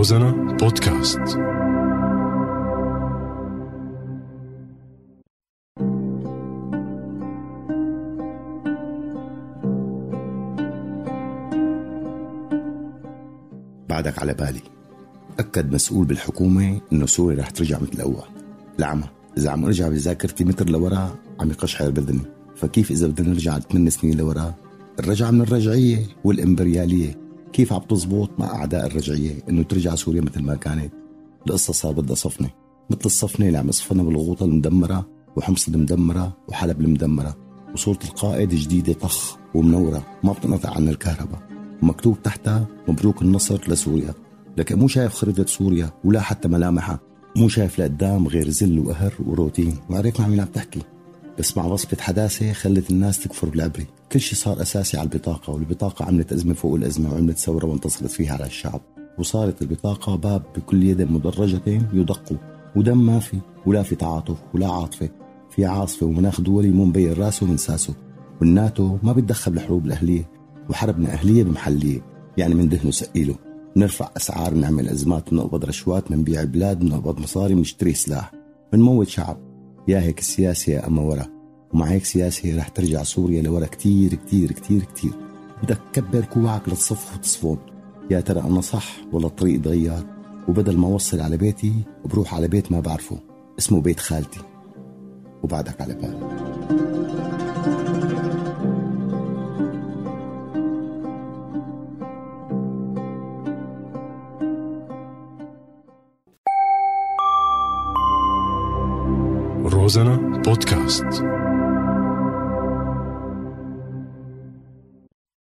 روزانا بودكاست. بعدك على بالي. أكد مسؤول بالحكومة إنه سوريا رح ترجع مثل الأول. العمى إذا عم أرجع بذاكرتي متر لورا عم يقشعر بدني فكيف إذا بدنا نرجع ثمان سنين لورا؟ الرجعة من الرجعية والإمبريالية. كيف عم تزبط مع أعداء الرجعية إنه ترجع سوريا مثل ما كانت؟ القصة صار بدها صفنة مثل الصفنة اللي عم يصفنا بالغوطة المدمرة وحمص المدمرة وحلب المدمرة وصورة القائد جديدة طخ ومنورة ما بتنقطع عن الكهرباء. ومكتوب تحتها مبروك النصر لسوريا لكن مو شايف خريطة سوريا ولا حتى ملامحها مو شايف لقدام غير زل وقهر وروتين وعرفنا عم عم تحكي. بس مع وصفة حداثة خلت الناس تكفر بالعبرة كل شيء صار أساسي على البطاقة والبطاقة عملت أزمة فوق الأزمة وعملت ثورة وانتصرت فيها على الشعب. وصارت البطاقة باب بكل يد مدرجة يدق ودم ما في ولا في تعاطف ولا عاطفة. في عاصفة ومناخ دولي مو مبين راسه من ساسه. والناتو ما بيتدخل بالحروب الأهلية وحربنا أهلية بمحلية. يعني من دهنه سقيله. نرفع أسعار نعمل أزمات بنقبض رشوات بنبيع بلاد بنقبض مصاري بنشتري سلاح. بنموت شعب. يا هيك السياسة يا أما ورا. ومع هيك سياسة رح ترجع سوريا لورا كتير كتير كتير كتير. بدك تكبر كوعك لتصف وتصفون يا ترى أنا صح ولا الطريق اتغير وبدل ما أوصل على بيتي بروح على بيت ما بعرفه. اسمه بيت خالتي. وبعدك على بالي روزانا بودكاست.